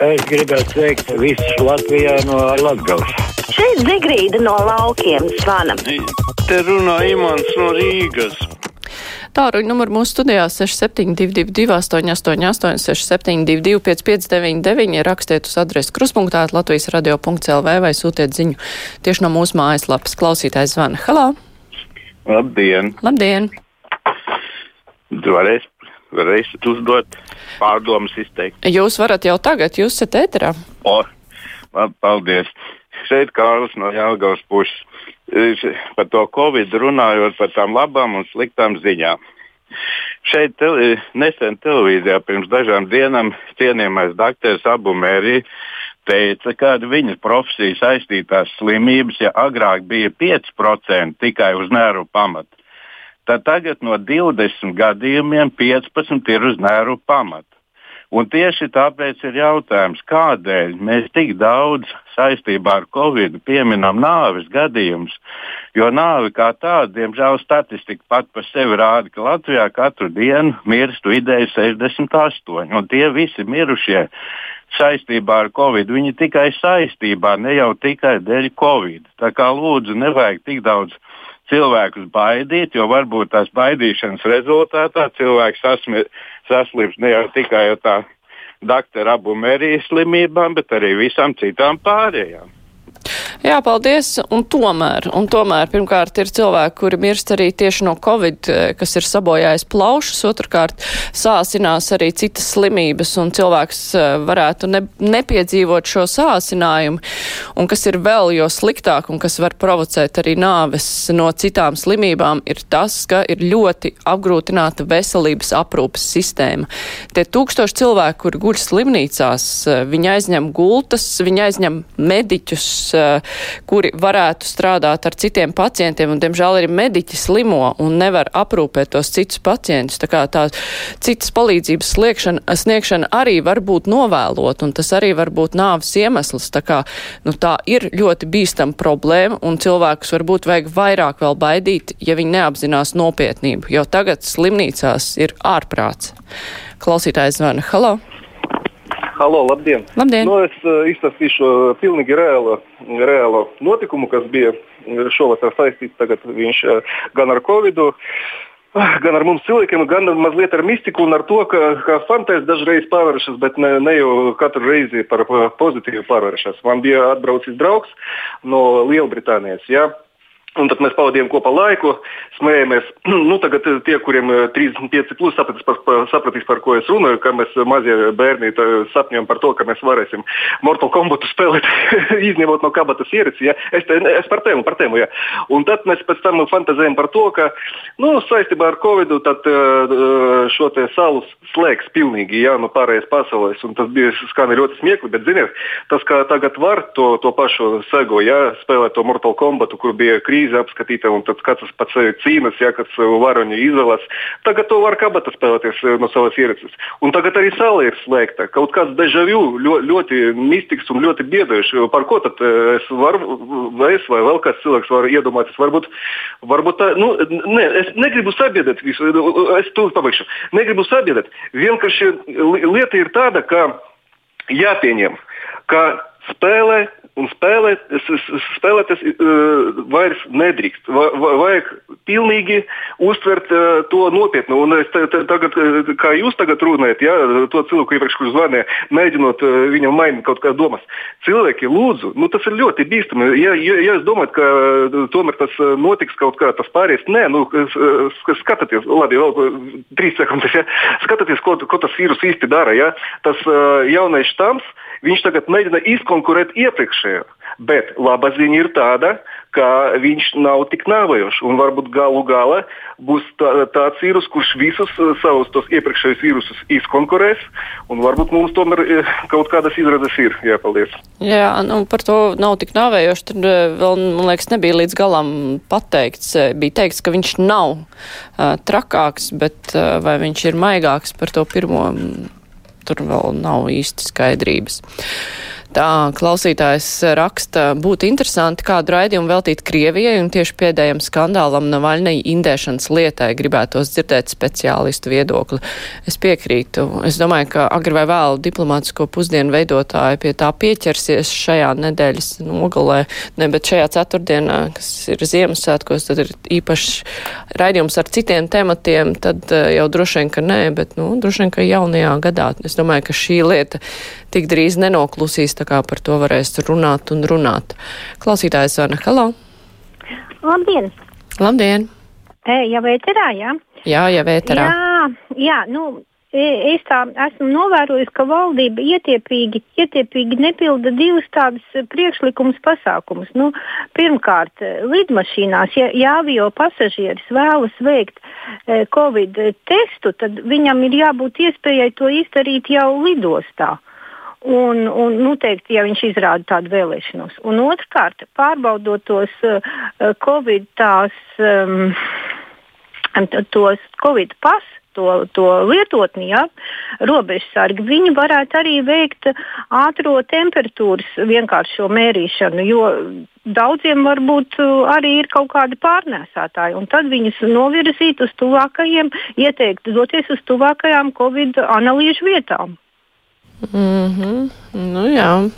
Es gribētu sveikt visus Latvijā no Latgales. Šeit Zigrīda no laukiem zvana. Te runā Imants no Rīgas. Tāruņa numuru mūsu studijā 6722, 888, 672, 559, rakstiet uz adresi kruspunktā Latvijas radio.clv vai sūtiet ziņu tieši no mūsu mājaslapas. Klausītājs zvana. Halā! Labdien! Labdien! Varēs, varēsiet uzdot pārdomas izteikt. Jūs varat jau tagad, jūs esat ēterā. O, paldies! Šeit Kārlis no Jālgavas puses. Par to Covid runājot par tām labām un sliktām ziņām. Šeit tele, nesen televīzijā pirms dažām dienām cienījamais doktors Abu Mērī teica, ka viņas profesijas saistītās slimības, ja agrāk bija 5% tikai uz nervu pamata, tad tagad no 20 gadījumiem 15 ir uz nervu pamata. Un tieši tāpēc ir jautājums, kādēļ mēs tik daudz saistībā ar Covid pieminam nāves gadījumus. Jo nāve kā tāda, diemžēl, statistika pat par sevi rāda, ka Latvijā katru dienu mirst vidēji 68, un tie visi mirušie saistībā ar Covid. Viņi tikai saistībā, ne jau tikai dēļ Covid. Tā kā lūdzu, nevajag tik daudz cilvēkus baidīt, jo varbūt tās baidīšanas rezultātā cilvēks saslims ne jau tikai ar tā doktora abu mērijas slimībām, bet arī visām citām pārējām. Jā, paldies. Un tomēr, un tomēr, pirmkārt, ir cilvēki, kuri mirst arī tieši no covid, eh, kas ir sabojājis plaušas, otrkārt, sāsinās arī citas slimības, un cilvēks eh, varētu ne, nepiedzīvot šo sāsinājumu, un kas ir vēl jo sliktāk, un kas var provocēt arī nāves no citām slimībām, ir tas, ka ir ļoti apgrūtināta veselības aprūpas sistēma. Tie tūkstoši cilvēki, kuri guļ slimnīcās, eh, viņi aizņem gultas, viņi aizņem mediķus, kuri varētu strādāt ar citiem pacientiem, un, diemžēl, arī mediķi slimo un nevar aprūpēt tos citus pacientus. Tā kā tā citas palīdzības sliekšana, sniegšana arī var būt novēlot, un tas arī var būt nāves iemesls. Tā kā, nu, tā ir ļoti bīstama problēma, un cilvēkus varbūt vajag vairāk vēl baidīt, ja viņi neapzinās nopietnību, jo tagad slimnīcās ir ārprāts. Klausītājs zvana. Halo! Halo, labdien! labdien. Nu, es uh, izstāstīšu pilnīgi reālu, reālu notikumu, kas bija šovasar saistīts tagad viņš gan ar Covid. Gan ar mums cilvēkiem, gan mazliet ar mistiku un ar to, ka, ka fantēs dažreiz pārvēršas, bet ne, ne jau katru reizi par pozitīvu pārvēršas. Man bija atbraucis draugs no Lielbritānijas. Ja? Un tad mēs pavadījām kopā laiku, smējāmies. nu, tagad tie, kuriem 35 plus sapratīs, par, sapratīs, par ko es runāju, ka mēs mazie bērni sapņojam par to, ka mēs varēsim Mortal Kombat spēlēt, izņemot no kabatas ierīci. Ja? Es, te, es par tēmu, par tēmu. Ja? Un tad mēs pēc tam fantazējam par to, ka nu, saistībā ar Covid tad, šo salu slēgs pilnīgi ja? no pārējās pasaules. Un tas bija skan ļoti smieklīgi, bet ziniet, tas, ka tagad var to, to pašu sego, ja? spēlēt to Mortal Kombat, kur bija krīze krīze apskatīta, un tad katrs pats sevi cīnās, ja kāds varoņu izvēlas. Tagad to var kabata spēlēties no savas ierīces. Un tagad arī sala ir slēgta. Kaut kāds dežavu ļoti, ļoti mistisks un ļoti biedošs. Par ko tad es varu, vai es vai vēl kāds cilvēks var iedomāties? Varbūt, varbūt tā, nu, ne, es negribu sabiedrēt visu, es to pabeigšu. Negribu sabiedrēt. Vienkārši lieta ir tāda, ka jāpieņem, ka spēlē un spēlēt, spēlēties uh, vairs nedrīkst. Va, va, vajag pilnīgi uztvert uh, to nopietni. Un es tagad, kā jūs tagad runājat, ja, to cilvēku iepriekš, kurš zvanīja, mēģinot viņam mainīt kaut kādas domas. Cilvēki, lūdzu, nu, tas ir ļoti bīstami. Ja, ja, ja jūs domājat, ka tomēr tas notiks kaut kā tas pāries, nē, nu, skatieties, labi, vēl trīs sekundes, ja, skatieties, ko, ko tas vīrus īsti dara. Ja. Tas jaunais štams, viņš tagad mēģina izkonkurēt iepriekšējo iepriekšējo. Bet laba ziņa ir tāda, ka viņš nav tik nāvējošs. Un varbūt galu galā būs tā, tāds vīrus, kurš visus savus tos iepriekšējos vīrusus izkonkurēs. Un varbūt mums tomēr kaut kādas izredzes ir. Jā, paldies. Jā, nu, par to nav tik nāvējoši. Tur uh, vēl, man liekas, nebija līdz galam pateikts. Bija teikts, ka viņš nav uh, trakāks, bet uh, vai viņš ir maigāks par to pirmo, tur vēl nav īsti skaidrības. Tā klausītājs raksta, būtu interesanti kādu raidījumu veltīt Krievijai un tieši pēdējiem skandālam Navaļnei indēšanas lietai gribētos dzirdēt speciālistu viedokli. Es piekrītu. Es domāju, ka agri vai vēl diplomātisko pusdienu veidotāji pie tā pieķersies šajā nedēļas nogalē, ne, bet šajā ceturtdienā, kas ir Ziemassvētkos, tad ir īpašs raidījums ar citiem tematiem, tad eh, jau droši vien, ka nē, bet, nu, droši vien, ka jaunajā gadā. Es domāju, ka šī lieta tik drīz nenoklusīs, tā kā par to varēs runāt un runāt. Klausītājs Vana, halo! Labdien! Labdien! E, jau vēterā, jā? Jā, jau vēterā. Jā, jā, nu, e, es tā esmu novērojusi, ka valdība ietiepīgi, ietiepīgi nepilda divus tādus priekšlikumus pasākumus. Nu, pirmkārt, lidmašīnās, ja, ja avio pasažieris vēlas veikt e, covid testu, tad viņam ir jābūt iespējai to izdarīt jau lidostā. Un, un noteikti, ja viņš izrāda tādu vēlēšanos. Un otrkārt, pārbaudot tos uh, Covid tās, um, tos Covid pasus, to, to lietotni, ja, robežsargi, viņi varētu arī veikt ātro temperatūras vienkāršo mērīšanu, jo daudziem varbūt arī ir kaut kādi pārnēsātāji, tad viņus novirzīt uz tuvākajiem, ieteikt doties uz tuvākajām Covid analīžu vietām. Mm -hmm. Nu jā.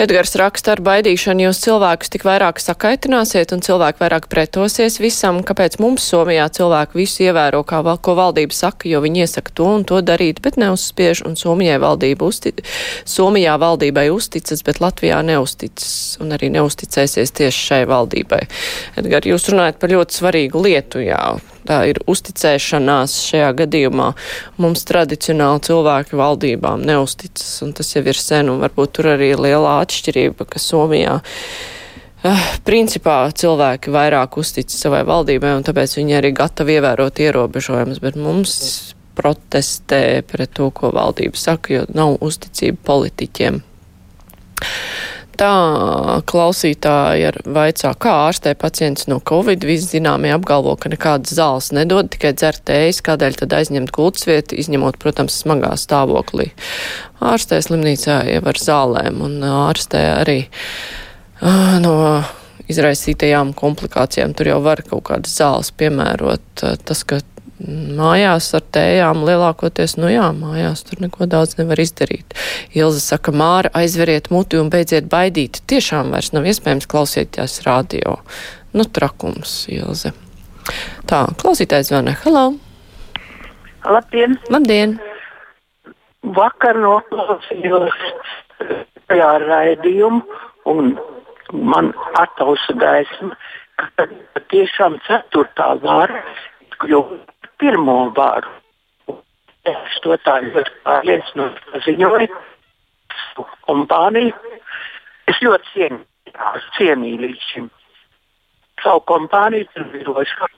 Edgars raksta ar baidīšanu, jūs cilvēkus tik vairāk sakaitināsiet un cilvēki vairāk pretosies visam, kāpēc mums Somijā cilvēki visu ievēro, kā ko valdība saka, jo viņi iesaka to un to darīt, bet neuzspiež, un Somijai valdība uzti, Somijā valdībai uzticas, bet Latvijā neusticas un arī neusticēsies tieši šai valdībai. Edgar, jūs runājat par ļoti svarīgu lietu, jā tā ir uzticēšanās šajā gadījumā. Mums tradicionāli cilvēki valdībām neusticas, un tas jau ir sen, un varbūt tur arī ir lielā atšķirība, ka Somijā. Uh, principā cilvēki vairāk uztic savai valdībai, un tāpēc viņi arī gatavi ievērot ierobežojumus, bet mums protestē pret to, ko valdība saka, jo nav uzticība politiķiem tā klausītāji ar vaicā, kā ārstē pacients no Covid. Visi zināmie apgalvo, ka nekādas zāles nedod, tikai dzert tējas, kādēļ tad aizņemt gultas vietu, izņemot, protams, smagā stāvoklī. Ārstē slimnīcā jau ar zālēm un ārstē arī uh, no izraisītajām komplikācijām. Tur jau var kaut kādas zāles piemērot. Tas, ka Mājās ar tējām lielākoties, nu jā, mājās tur neko daudz nevar izdarīt. Ilza saka, Māra, aizveriet muti un beidziet baidīt. Tiešām vairs nav iespējams klausīties radio. Nu, trakums, Ilze. Tā, klausītājs zvana. Halo! Labdien! Labdien! Vakar noklausījos tajā raidījumu un man attausa gaisma, ka tiešām ceturtā vāra kļūst pirmo varu. Es to tā ļoti pārliecinoši paziņoju. Kompāniju es ļoti cienīju, cienīju līdz šim. Savu kompāniju tur birošu.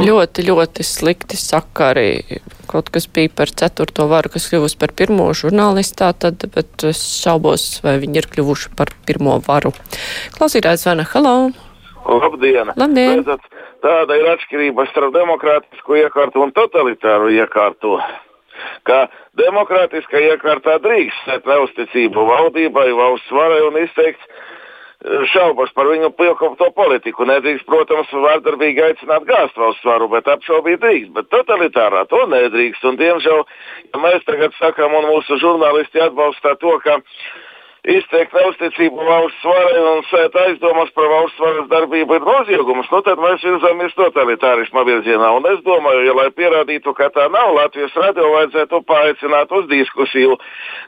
Ļoti, ļoti slikti sakari. Kaut kas bija par ceturto varu, kas kļuvusi par pirmo žurnālistā, tad, bet es šaubos, vai viņi ir kļuvuši par pirmo varu. Klausītājs Vana, halo! Labdien! Labdien. Redzat, tāda ir atšķirība starp demokrātisku iekārtu un totalitāru iekārtu. Ka demokrātiskā iekārtā drīkst sēt neusticību valdībai, valsts varai un izteikt eh, šaubas par viņu pilkoto politiku. Nedrīkst, protams, vārdarbīgi aicināt gāzt valsts varu, bet apšaubīt drīkst. Bet totalitārā to nedrīkst. Un, diemžēl, ja mēs tagad sakām, un mūsu žurnālisti atbalsta to, ka izteikt neusticību valsts varai un sēt aizdomas par valsts varas darbību ir noziegums, nu tad mēs virzamies totalitārisma virzienā. Un es domāju, ja lai pierādītu, ka tā nav, Latvijas radio vajadzētu paaicināt uz diskusiju,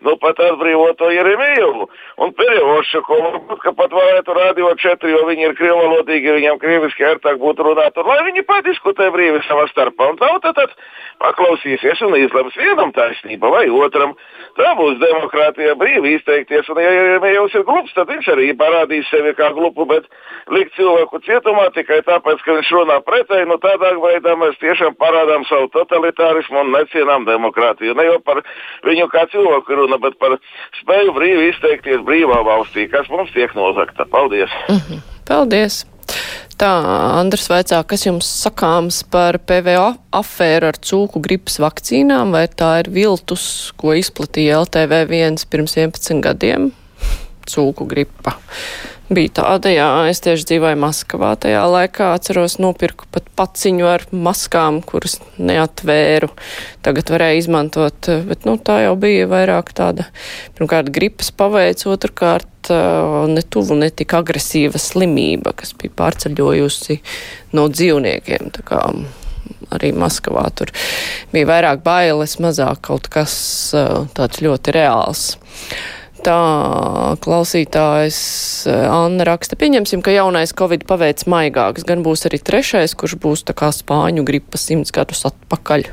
nu pat atbrīvoto Jeremiju un Perjevošaku, varbūt, ka pat varētu radio četri, jo viņi ir krievalodīgi, viņiem krieviski ērtāk būtu runāt, un lai viņi padiskutē brīvi savā starpā. Un tauta tad paklausīsies un izlems vienam taisnība vai otram. Tā būs demokrātija brīvi izteikties. Un, ja, ja Mējovs ir glups, tad viņš arī parādīs sevi kā glupu, bet likt cilvēku cietumā tikai tāpēc, ka viņš runā pretēji, nu tādā veidā mēs tiešām parādām savu totalitārismu un necienām demokrātiju. Ne jau par viņu kā cilvēku runa, bet par spēju brīvi izteikties brīvā valstī, kas mums tiek nozakta. Paldies! Mm -hmm. Paldies! Tā, Andrs vaicā, kas jums sakāms par PVO afēru ar cūku gripas vakcīnām, vai tā ir viltus, ko izplatīja LTV1 pirms 11 gadiem? Cūku gripa bija tāda, jā, es tieši dzīvoju Maskavā tajā laikā, atceros, nopirku pat paciņu ar maskām, kuras neatvēru. Tagad varēja izmantot, bet, nu, tā jau bija vairāk tāda, pirmkārt, gripas paveids, otrkārt, ne tuvu, ne tik agresīva slimība, kas bija pārceļojusi no dzīvniekiem. Tā kā arī Maskavā tur bija vairāk bailes, mazāk kaut kas tāds ļoti reāls. Tā klausītājs eh, Anna raksta, pieņemsim, ka jaunais Covid paveic maigāks, gan būs arī trešais, kurš būs tā kā spāņu gripa simts gadus atpakaļ.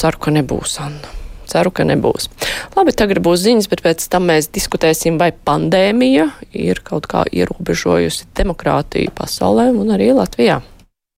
Ceru, ka nebūs, Anna. Ceru, ka nebūs. Labi, tagad būs ziņas, bet pēc tam mēs diskutēsim, vai pandēmija ir kaut kā ierobežojusi demokrātiju pasaulē un arī Latvijā.